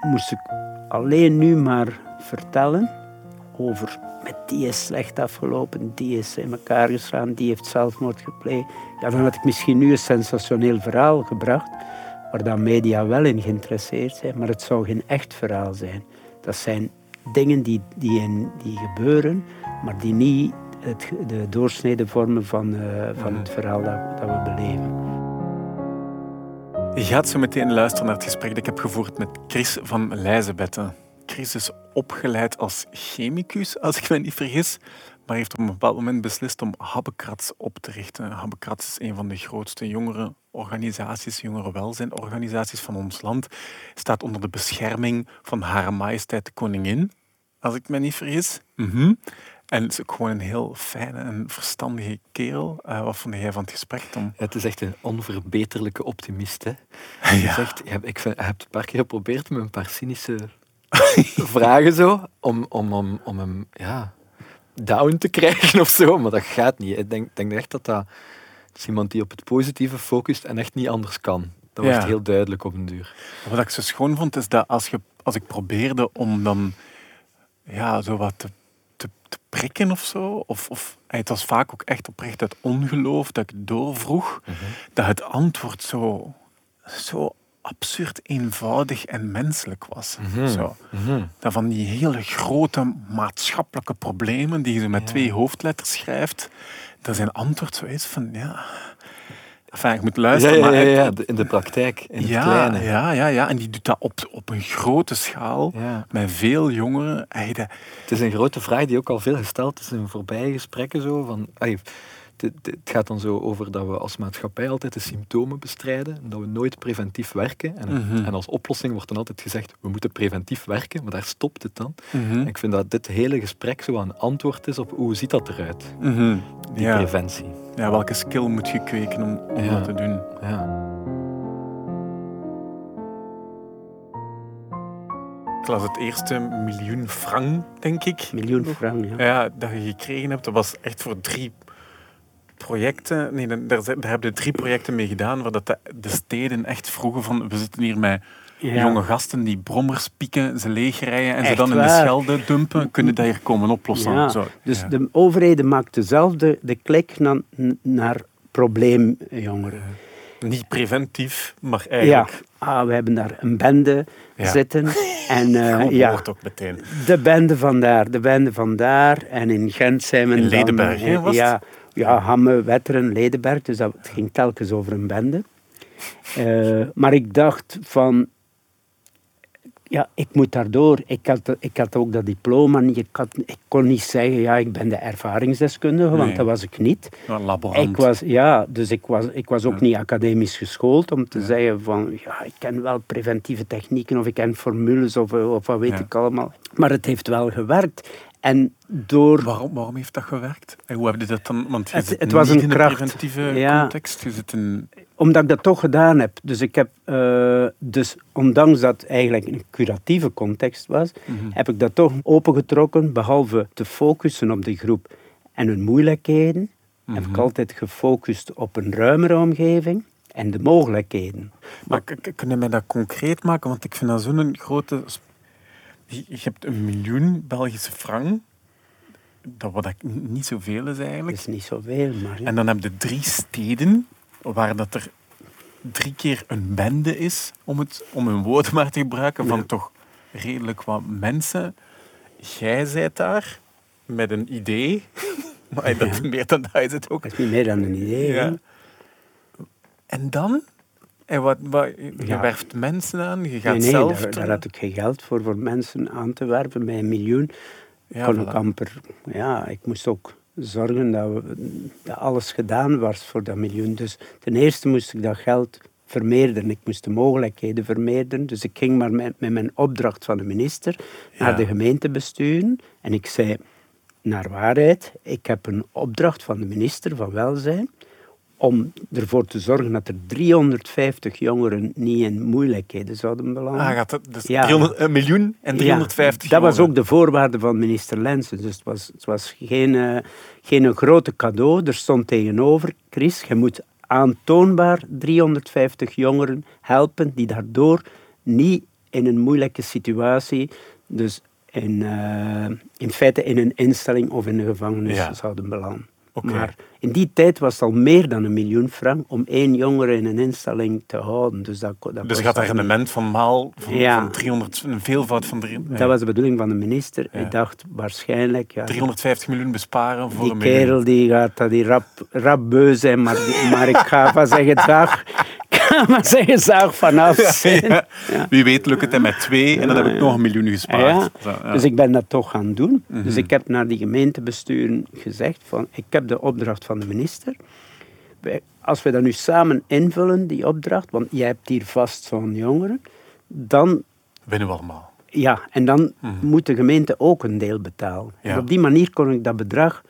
moest ik alleen nu maar vertellen over met die is slecht afgelopen, die is in elkaar geslaan, die heeft zelfmoord gepleegd. Ja, dan had ik misschien nu een sensationeel verhaal gebracht, waar dan media wel in geïnteresseerd zijn, maar het zou geen echt verhaal zijn. Dat zijn dingen die, die, die gebeuren, maar die niet het, de doorsnede vormen van, uh, van het verhaal dat, dat we beleven. Je gaat zo meteen luisteren naar het gesprek dat ik heb gevoerd met Chris van Leijzenbetten. Chris is opgeleid als chemicus, als ik me niet vergis, maar heeft op een bepaald moment beslist om Habbekrats op te richten. Habbekrats is een van de grootste jongere organisaties, jongerenwelzijnorganisaties van ons land. Staat onder de bescherming van Hare Majesteit de Koningin, als ik me niet vergis. Mm En het is ook gewoon een heel fijne en verstandige kerel. Uh, wat vond jij van het gesprek, Tom? het is echt een onverbeterlijke optimist. Hè? Ja. Zegt, ik heb het een paar keer geprobeerd met een paar cynische vragen zo, om, om, om, om hem ja, down te krijgen of zo, maar dat gaat niet. Ik denk, denk echt dat dat is iemand die op het positieve focust en echt niet anders kan. Dat was heel duidelijk op een duur. Wat ik zo schoon vond, is dat als, je, als ik probeerde om dan ja, zo wat te, te, te prikken of zo, of, of het was vaak ook echt oprecht uit ongeloof dat ik doorvroeg, mm dat het antwoord zo, zo absurd eenvoudig en menselijk was. Mhm. Zo. Mhm. Dat van die hele grote maatschappelijke problemen die je met twee hoofdletters schrijft, dat zijn antwoord zo is van ja. Enfin, ik moet luisteren. Ja, ja, ja, ja, in de praktijk, in het kleine. Ja, ja, ja, en die doet dat op, op een grote schaal, met veel jongeren. Het is een grote vraag die ook al veel gesteld is in voorbije gesprekken. Zo, van, het, gaat dan zo over dat we als maatschappij altijd de symptomen bestrijden en dat we nooit preventief werken. En, mhm. en als oplossing wordt dan altijd gezegd, we moeten preventief werken, maar daar stopt het dan. Mhm. Ik vind dat dit hele gesprek zo een antwoord is op hoe ziet dat eruit, mm die preventie. Ja, welke skill moet je kweken om, om dat te doen? Ja. Ik las het eerste miljoen frank, denk ik. Miljoen frank, ja. Ja, dat je gekregen hebt. Dat was echt voor drie projecten, nee, daar, daar hebben we drie projecten mee gedaan, waar dat de, steden echt vroegen van, we zitten hier met jonge gasten die brommers pieken, ze leegrijden en ze dan in de Schelde dumpen, kunnen dat hier komen oplossen. Zo. Dus de overheden maakten zelf de, klik naar, naar probleemjongeren. Niet preventief, maar eigenlijk... Ja, ah, we hebben daar een bende zitten. En, uh, ja, ook meteen. De bende van daar, de bende van daar. En in Gent zijn we in Ledenberg, dan, was ja, ja, Hamme, Wetteren, Ledenberg. Dus dat ging telkens over een bende. Uh, maar ik dacht van... Ja, ik moet daardoor. Ik had, ik had ook dat diploma. Ik, had, ik kon niet zeggen, ja, ik ben de ervaringsdeskundige, want dat was ik niet. Ik was, ja, dus ik was, ik was ook niet academisch geschoold om te zeggen van, ja, ik ken wel preventieve technieken of ik ken formules of, of wat weet ik allemaal. Maar het heeft wel gewerkt. En door... Waarom, waarom heeft dat gewerkt? En hoe heb je dat dan... Want je het, het was een in kracht. preventieve context. Je zit in... Omdat ik dat toch gedaan heb. Dus ik heb... Uh, dus ondanks dat het eigenlijk een curatieve context was, mhm. heb ik dat toch opengetrokken, behalve te focussen op de groep en hun moeilijkheden, heb ik mhm. altijd gefocust op een ruimere omgeving en de mogelijkheden. Maar, maar kun je mij dat concreet maken? Want ik vind dat zo'n grote je hebt een miljoen Belgische frank. Dat wat niet zoveel is eigenlijk. Dat is niet zoveel, maar... En dan heb je drie steden waar dat er drie keer een bende is, om, het, om een woord maar te gebruiken, van toch redelijk wat mensen. Jij zijt daar met een idee. Maar dat meer dan dat is het ook. Dat is niet meer dan een idee. Ja. En dan en wat, wat, je werft mensen aan, je gaat nee, nee, zelf... Daar, daar, had ik geen geld voor, voor mensen aan te werven. Bij een miljoen ja, kon ik amper... Ja, ik moest ook zorgen dat, we, dat, alles gedaan was voor dat miljoen. Dus ten eerste moest ik dat geld vermeerderen. Ik moest de mogelijkheden vermeerderen. Dus ik ging maar met, met mijn opdracht van de minister naar de gemeentebesturen. En ik zei, naar waarheid, ik heb een opdracht van de minister van Welzijn om ervoor te zorgen dat er 350 jongeren niet in moeilijkheden zouden belanden. Ah, gaat dus ja. 300, een miljoen en 350 ja, Dat was ook de voorwaarde van minister Lensen. Dus het was, het was geen, uh, geen grote cadeau. Er stond tegenover, Chris, je moet aantoonbaar 350 jongeren helpen die daardoor niet in een moeilijke situatie. Dus in, uh, in feite in een instelling of in een gevangenis zouden belanden. Maar in die tijd was het al meer dan een miljoen frank om één jongere in een instelling te houden. Dus, dat, dat dus gaat een rendement van maal van, ja. van 300, een veelvoud van 300. Dat was de bedoeling van de minister. Ik dacht waarschijnlijk... Ja, 350 miljoen besparen voor die een miljoen. Die kerel die gaat dat die rap, rap beu zijn, maar, maar ik ga van zeggen, dag, maar zeggen zaag vanaf. Ja, Wie weet lukt het hem met twee en dan heb ik nog een miljoen gespaard. Dus ik ben dat toch gaan doen. Dus mhm. ik heb naar die gemeentebesturen gezegd van ik heb de opdracht van de minister. Als we dat nu samen invullen, die opdracht, want jij hebt hier vast zo'n jongeren, dan... Winnen we allemaal. Ja, en dan mhm. moet de gemeente ook een deel betalen. En op die manier kon ik dat bedrag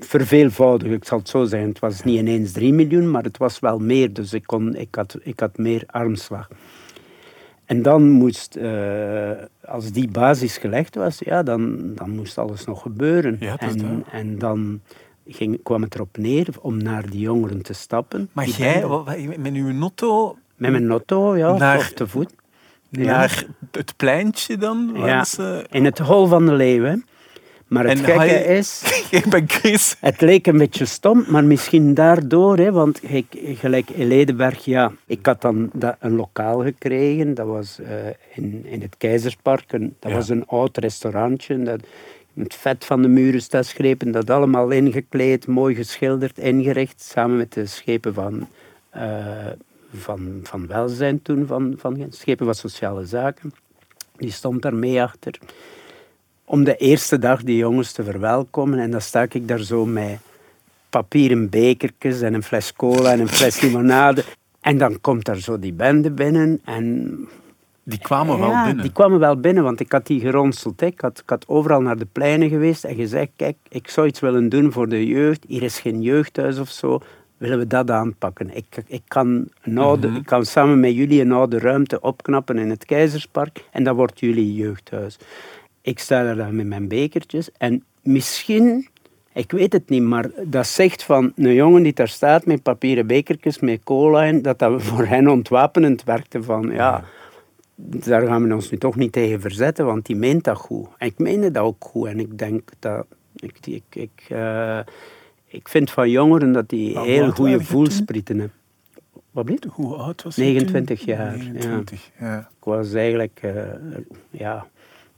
verveelvoudigen, ik zal het zo zeggen. Het was niet ineens 3 miljoen, maar het was wel meer. Dus ik, kon, ik, had, ik had meer armslag. En dan moest, uh, als die basis gelegd was, ja, dan, dan moest alles nog gebeuren. Ja, en, en dan ging, kwam het erop neer om naar die jongeren te stappen. Maar jij, met uw notto? Met mijn notto, ja, naar, te voet. Naar het pleintje dan? Ja, in het hol van de leeuwen. Maar het gekke is... ik ben Chris. Het leek een beetje stom, maar misschien daardoor. Hè, want ik, gelijk in Ledenberg, ja, ik had dan dat, een lokaal gekregen. Dat was uh, in, in het Keizerspark. Een, dat was een oud restaurantje. Dat, het vet van de muren staat schepen. Dat allemaal ingekleed, mooi geschilderd, ingericht. Samen met de schepen van, uh, van, van welzijn toen. Van, van schepen van sociale zaken. Die stond daar mee achter om de eerste dag die jongens te verwelkomen. En dan sta ik daar zo met papieren bekertjes en een fles cola en een fles limonade. En dan komt daar zo die bende binnen en... Die kwamen wel binnen? die kwamen wel binnen, want ik had die geronseld. Ik had, ik had overal naar de pleinen geweest en gezegd, kijk, ik zou iets willen doen voor de jeugd. Hier is geen jeugdhuis of zo. Willen we dat aanpakken? Ik, ik, kan, een oude, mhm. ik kan samen met jullie een oude ruimte opknappen in het Keizerspark en dat wordt jullie jeugdhuis. Ik sta daar dan met mijn bekertjes en misschien, ik weet het niet, maar dat zegt van een jongen die daar staat met papieren bekertjes, met cola en dat dat voor hen ontwapenend werkte van ja, daar gaan we ons nu toch niet tegen verzetten, want die meent dat goed. En ik meende dat ook goed en ik denk dat, ik, ik, ik, uh, ik vind van jongeren dat die heel goede voelsprieten hebben. Wat blieft? Hoe oud was 29 jaar. 29, ja. ja. Ik was eigenlijk, uh, ja,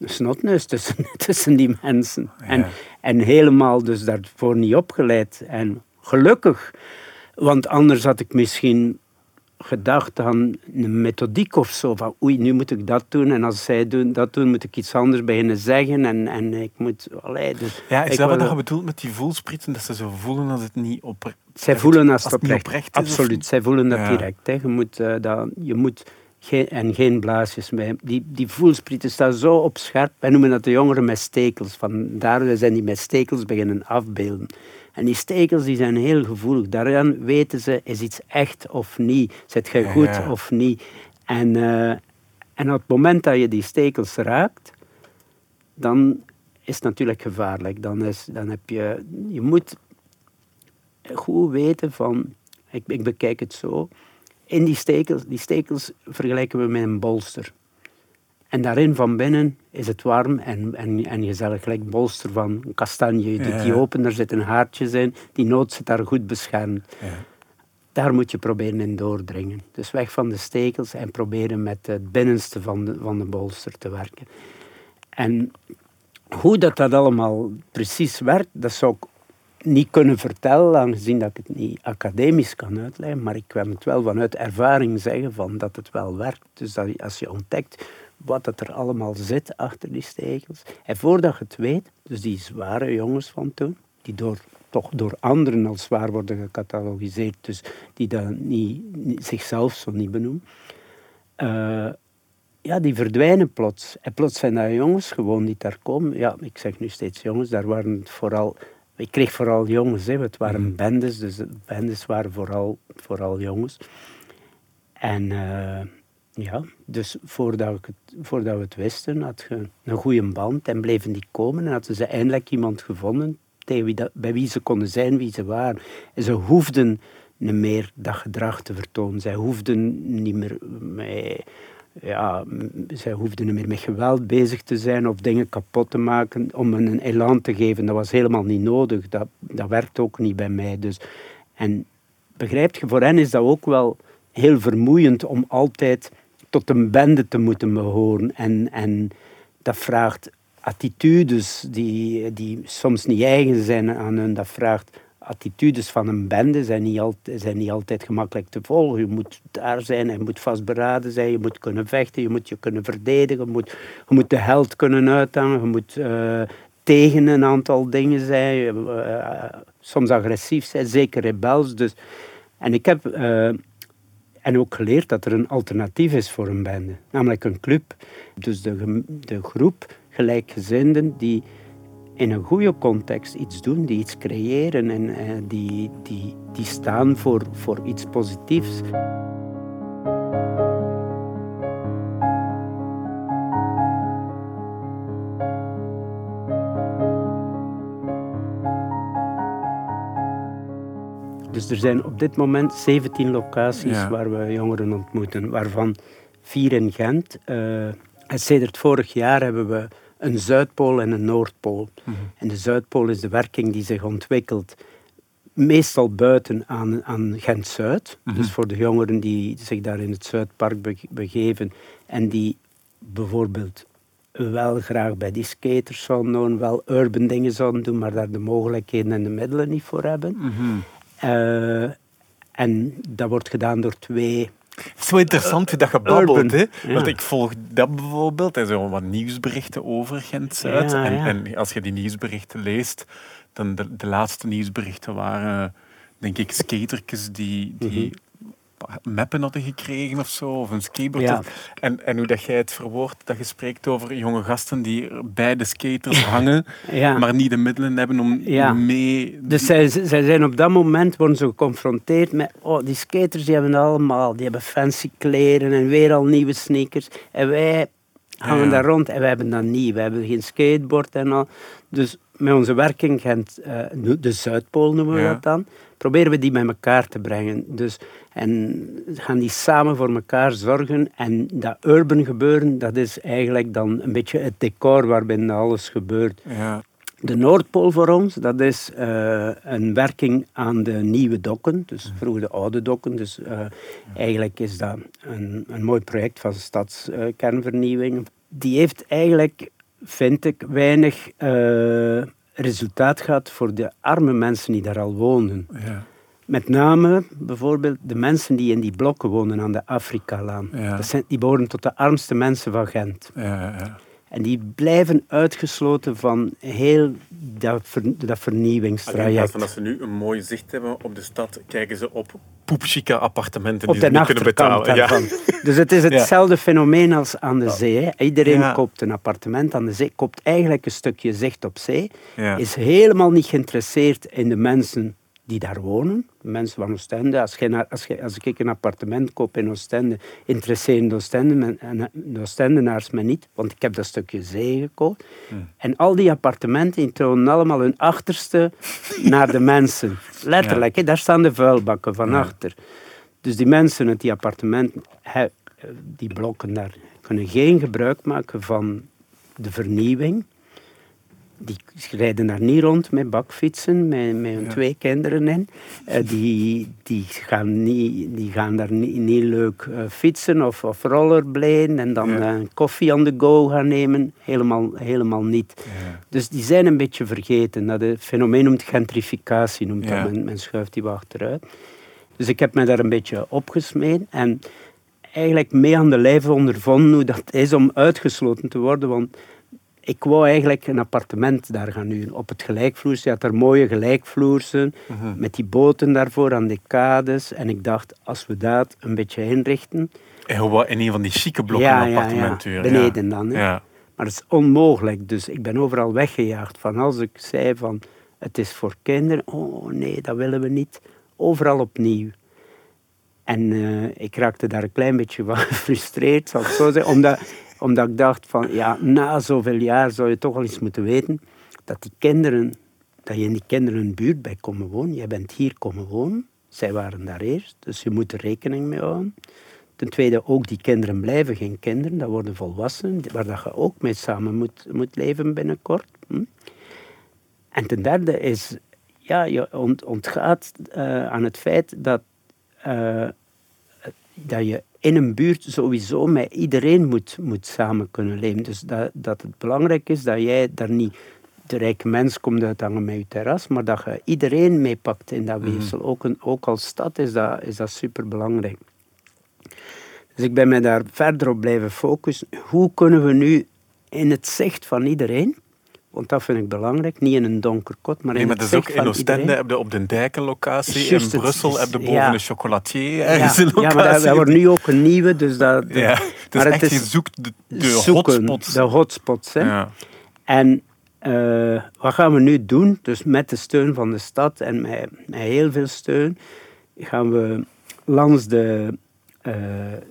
snotneus tussen, tussen die mensen. En, en helemaal dus daarvoor niet opgeleid. En gelukkig, want anders had ik misschien gedacht aan een methodiek of zo. Van oei, nu moet ik dat doen. En als zij doen, dat doen, moet ik iets anders beginnen zeggen. En, en ik moet... Allee, dus ja, is dat wat je bedoelt met die voelspritten? Dat ze zo voelen als het niet oprecht Zij voelen als het, oprecht, is. Absoluut, zij voelen dat direct. Hè. Je, moet, uh, dat, je moet geen, en geen blaasjes mee. Die, die voelsprieten staan zo op scherp. Wij noemen dat de jongeren met stekels. Vandaar zijn die met stekels beginnen afbeelden. En die stekels die zijn heel gevoelig. Daaraan weten ze, is iets echt of niet? Zit je goed of niet? En, uh, en op het moment dat je die stekels raakt, dan is het natuurlijk gevaarlijk. Dan, is, dan heb je... Je moet goed weten van... Ik, ik bekijk het zo in die stekels, die stekels vergelijken we met een bolster. En daarin van binnen is het warm en, en, en gezellig, gelijk bolster van een kastanje. Je doet die open, daar zitten haartjes in, die noot zit daar goed beschermd. Ja. Daar moet je proberen in doordringen. Dus weg van de stekels en proberen met het binnenste van de, van de bolster te werken. En hoe dat, dat allemaal precies werkt, dat zou ik niet kunnen vertellen, aangezien dat ik het niet academisch kan uitleggen, maar ik kan het wel vanuit ervaring zeggen van dat het wel werkt. Dus dat als je ontdekt wat dat er allemaal zit achter die stekels, en voordat je het weet, dus die zware jongens van toen, die door, toch door anderen als zwaar worden gecatalogiseerd, dus die dat niet, zichzelf zo niet benoemen, uh, ja, die verdwijnen plots. En plots zijn dat jongens gewoon die daar komen. Ja, ik zeg nu steeds jongens, daar waren het vooral ik kreeg vooral jongens, hè. het waren mm. bendes, dus de bendes waren vooral, vooral jongens. En uh, ja, dus voordat, ik het, voordat we het wisten, had je een goede band en bleven die komen. En hadden ze eindelijk iemand gevonden tegen wie dat, bij wie ze konden zijn wie ze waren. En ze hoefden meer dat gedrag te vertonen. Zij hoefden niet meer ja, zij hoefden niet meer met geweld bezig te zijn of dingen kapot te maken om een elan te geven. Dat was helemaal niet nodig. Dat, dat werkt ook niet bij mij. Dus, en begrijp je, voor hen is dat ook wel heel vermoeiend om altijd tot een bende te moeten behoren. En, en dat vraagt attitudes die, die soms niet eigen zijn aan hun. Dat vraagt attitudes van een bende zijn niet, altijd, zijn niet altijd gemakkelijk te volgen. Je moet daar zijn, je moet vastberaden zijn, je moet kunnen vechten, je moet je kunnen verdedigen, je moet, je moet de held kunnen uithangen, je moet uh, tegen een aantal dingen zijn, uh, soms agressief zijn, zeker rebels. Dus, en ik heb en ook geleerd dat er een alternatief is voor een bende, namelijk een club. Dus de, de groep gelijkgezinden die in een goede context iets doen, die iets creëren en uh, die, die, die staan voor, voor iets positiefs. Dus er zijn op dit moment 17 locaties ja. waar we jongeren ontmoeten, waarvan vier in Gent. Uh, en sedert vorig jaar hebben we een Zuidpool en een Noordpool. Mm -hmm. En de Zuidpool is de werking die zich ontwikkelt meestal buiten aan, aan Gent-Zuid. Mm -hmm. Dus voor de jongeren die zich daar in het Zuidpark begeven en die bijvoorbeeld wel graag bij die skaters zouden doen, wel urban dingen zouden doen, maar daar de mogelijkheden en de middelen niet voor hebben. Mm -hmm. uh, en dat wordt gedaan door twee is wel interessant dat je babbelt, hè? Want ik volg dat bijvoorbeeld en zo wat nieuwsberichten over Gent-Zuid. En, en, als je die nieuwsberichten leest, dan de, de laatste nieuwsberichten waren, denk ik, skatertjes die, die mm -hmm meppen hadden gekregen of zo, of een skateboard. Ja. En, en hoe dat jij het verwoordt, dat je spreekt over jonge gasten die bij de skaters hangen, ja. maar niet de middelen hebben om ja. mee... Dus zij, zij zijn op dat moment worden ze geconfronteerd met, oh, die skaters die hebben allemaal, die hebben fancy kleren en weer al nieuwe sneakers. En wij hangen daar rond en wij hebben dat niet. We hebben geen skateboard en al. Dus met onze werking, Gent, uh, de Zuidpool noemen we dat dan, proberen we die met elkaar te brengen. Dus, en gaan die samen voor elkaar zorgen. En dat urban gebeuren, dat is eigenlijk dan een beetje het decor waarbinnen alles gebeurt. Ja. De Noordpool voor ons, dat is uh, een werking aan de nieuwe dokken, dus vroeger de oude dokken. Dus uh, eigenlijk is dat een, een mooi project van stadskernvernieuwing. Die heeft eigenlijk, vind ik, weinig resultaat gehad voor de arme mensen die daar al woonden. Ja. Met name bijvoorbeeld de mensen die in die blokken wonen aan de Afrikalaan. Ja. Dat zijn, die behoren tot de armste mensen van Gent. Ja, en die blijven uitgesloten van heel dat, ver, dat vernieuwingstraject. In plaats van dat ze nu een mooi zicht hebben op de stad, kijken ze op poepchique appartementen op die ze niet kunnen betalen. Ja. Dus het is hetzelfde fenomeen als aan de zee. Hè. Iedereen ja. koopt een appartement aan de zee, koopt eigenlijk een stukje zicht op zee, ja. is helemaal niet geïnteresseerd in de mensen die daar wonen, mensen van Oostende. Als, je, als, je, als ik een appartement koop in Oostende, interesseren de, Oostende, de Oostendenaars me niet, want ik heb dat stukje zee gekocht. Hmm. En al die appartementen die tonen allemaal hun achterste naar de mensen. Letterlijk, ja. daar staan de vuilbakken van ja. achter. Dus die mensen uit die appartementen, die blokken daar, kunnen geen gebruik maken van de vernieuwing die rijden daar niet rond met bakfietsen, met, met hun ja. twee kinderen in. Uh, die, die, gaan niet, die gaan daar niet, niet leuk uh, fietsen of, of rollerbladen en dan ja. uh, koffie on the go gaan nemen. Helemaal, helemaal niet. Ja. Dus die zijn een beetje vergeten. Dat het fenomeen noemt gentrificatie, noemt dat. Men, men schuift die wat achteruit. Dus ik heb me daar een beetje opgesmeed en eigenlijk mee aan de lijf ondervonden hoe dat is om uitgesloten te worden. Want ik wou eigenlijk een appartement daar gaan huren. Op het gelijkvloers. Je had er mooie gelijkvloersen. Uh -huh. Met die boten daarvoor aan de kades. En ik dacht, als we dat een beetje inrichten... En in een van die chique blokken ja, appartementen. Ja, ja. Beneden dan. Hè. Ja. Maar het is onmogelijk. Dus ik ben overal weggejaagd. Van als ik zei van, het is voor kinderen. Oh nee, dat willen we niet. Overal opnieuw. En uh, ik raakte daar een klein beetje van gefrustreerd, zal ik zo zeggen. Omdat omdat ik dacht van, ja, na zoveel jaar zou je toch al eens moeten weten dat die kinderen, dat je in die kinderen een buurt bij komen wonen. Jij bent hier komen wonen. Zij waren daar eerst, dus je moet er rekening mee houden. Ten tweede, ook die kinderen blijven geen kinderen, dat worden volwassenen, waar dat je ook mee samen moet, moet leven binnenkort. Hm? En ten derde is, ja, je ontgaat uh, aan het feit dat, uh, dat je in een buurt sowieso met iedereen moet, moet samen kunnen leven. Dus dat, dat het belangrijk is dat jij daar niet de rijke mens komt uithangen met je terras, maar dat je iedereen meepakt in dat mhm. weefsel. ook, een, ook als stad is dat, is dat superbelangrijk. Dus ik ben me daar verder op blijven focussen. Hoe kunnen we nu in het zicht van iedereen, want dat vind ik belangrijk, niet in een donker kot, maar in het zicht van iedereen. in Oostende heb je op de Dijkenlocatie, in Brussel heb je boven ja. een chocolatier ergens ja, Ja, maar dat, wordt nu ook een nieuwe, dus dat... ja, dus maar het is je zoekt de, de hotspots. De hotspots, hè. Ja. En uh, wat gaan we nu doen? Dus met de steun van de stad en met, met heel veel steun gaan we langs de uh,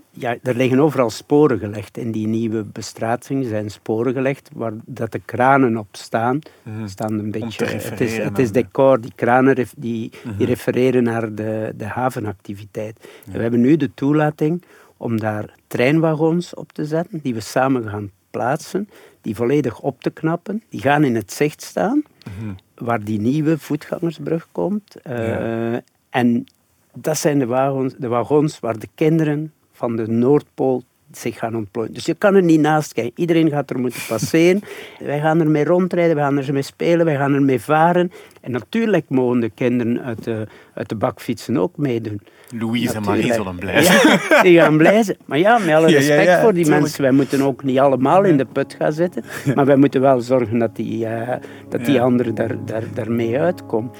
ja, er liggen overal sporen gelegd in die nieuwe bestrating. zijn sporen gelegd waar dat de kranen op staan. Mm. staan een beetje, het is, het is decor, die kranen die, die mhm. refereren naar de, de havenactiviteit. we hebben nu de toelating om daar treinwagons op te zetten, die we samen gaan plaatsen, die volledig op te knappen. Die gaan in het zicht staan, mhm. waar die nieuwe voetgangersbrug komt. Uh, En dat zijn de wagons, de wagons waar de kinderen van de Noordpool zich gaan ontplooien. Dus je kan er niet naast kijken. Iedereen gaat er moeten passeren. wij gaan ermee rondrijden, wij gaan ermee spelen, wij gaan ermee varen. En natuurlijk mogen de kinderen uit de, uit de bakfietsen ook meedoen. Louise en Marie zullen blij zijn. Ja, die gaan blij zijn. Maar ja, met alle respect voor die mensen. Wij moeten ook niet allemaal in de put gaan zitten. Maar wij moeten wel zorgen dat die, uh, dat die anderen daar, daar, daarmee uitkomen.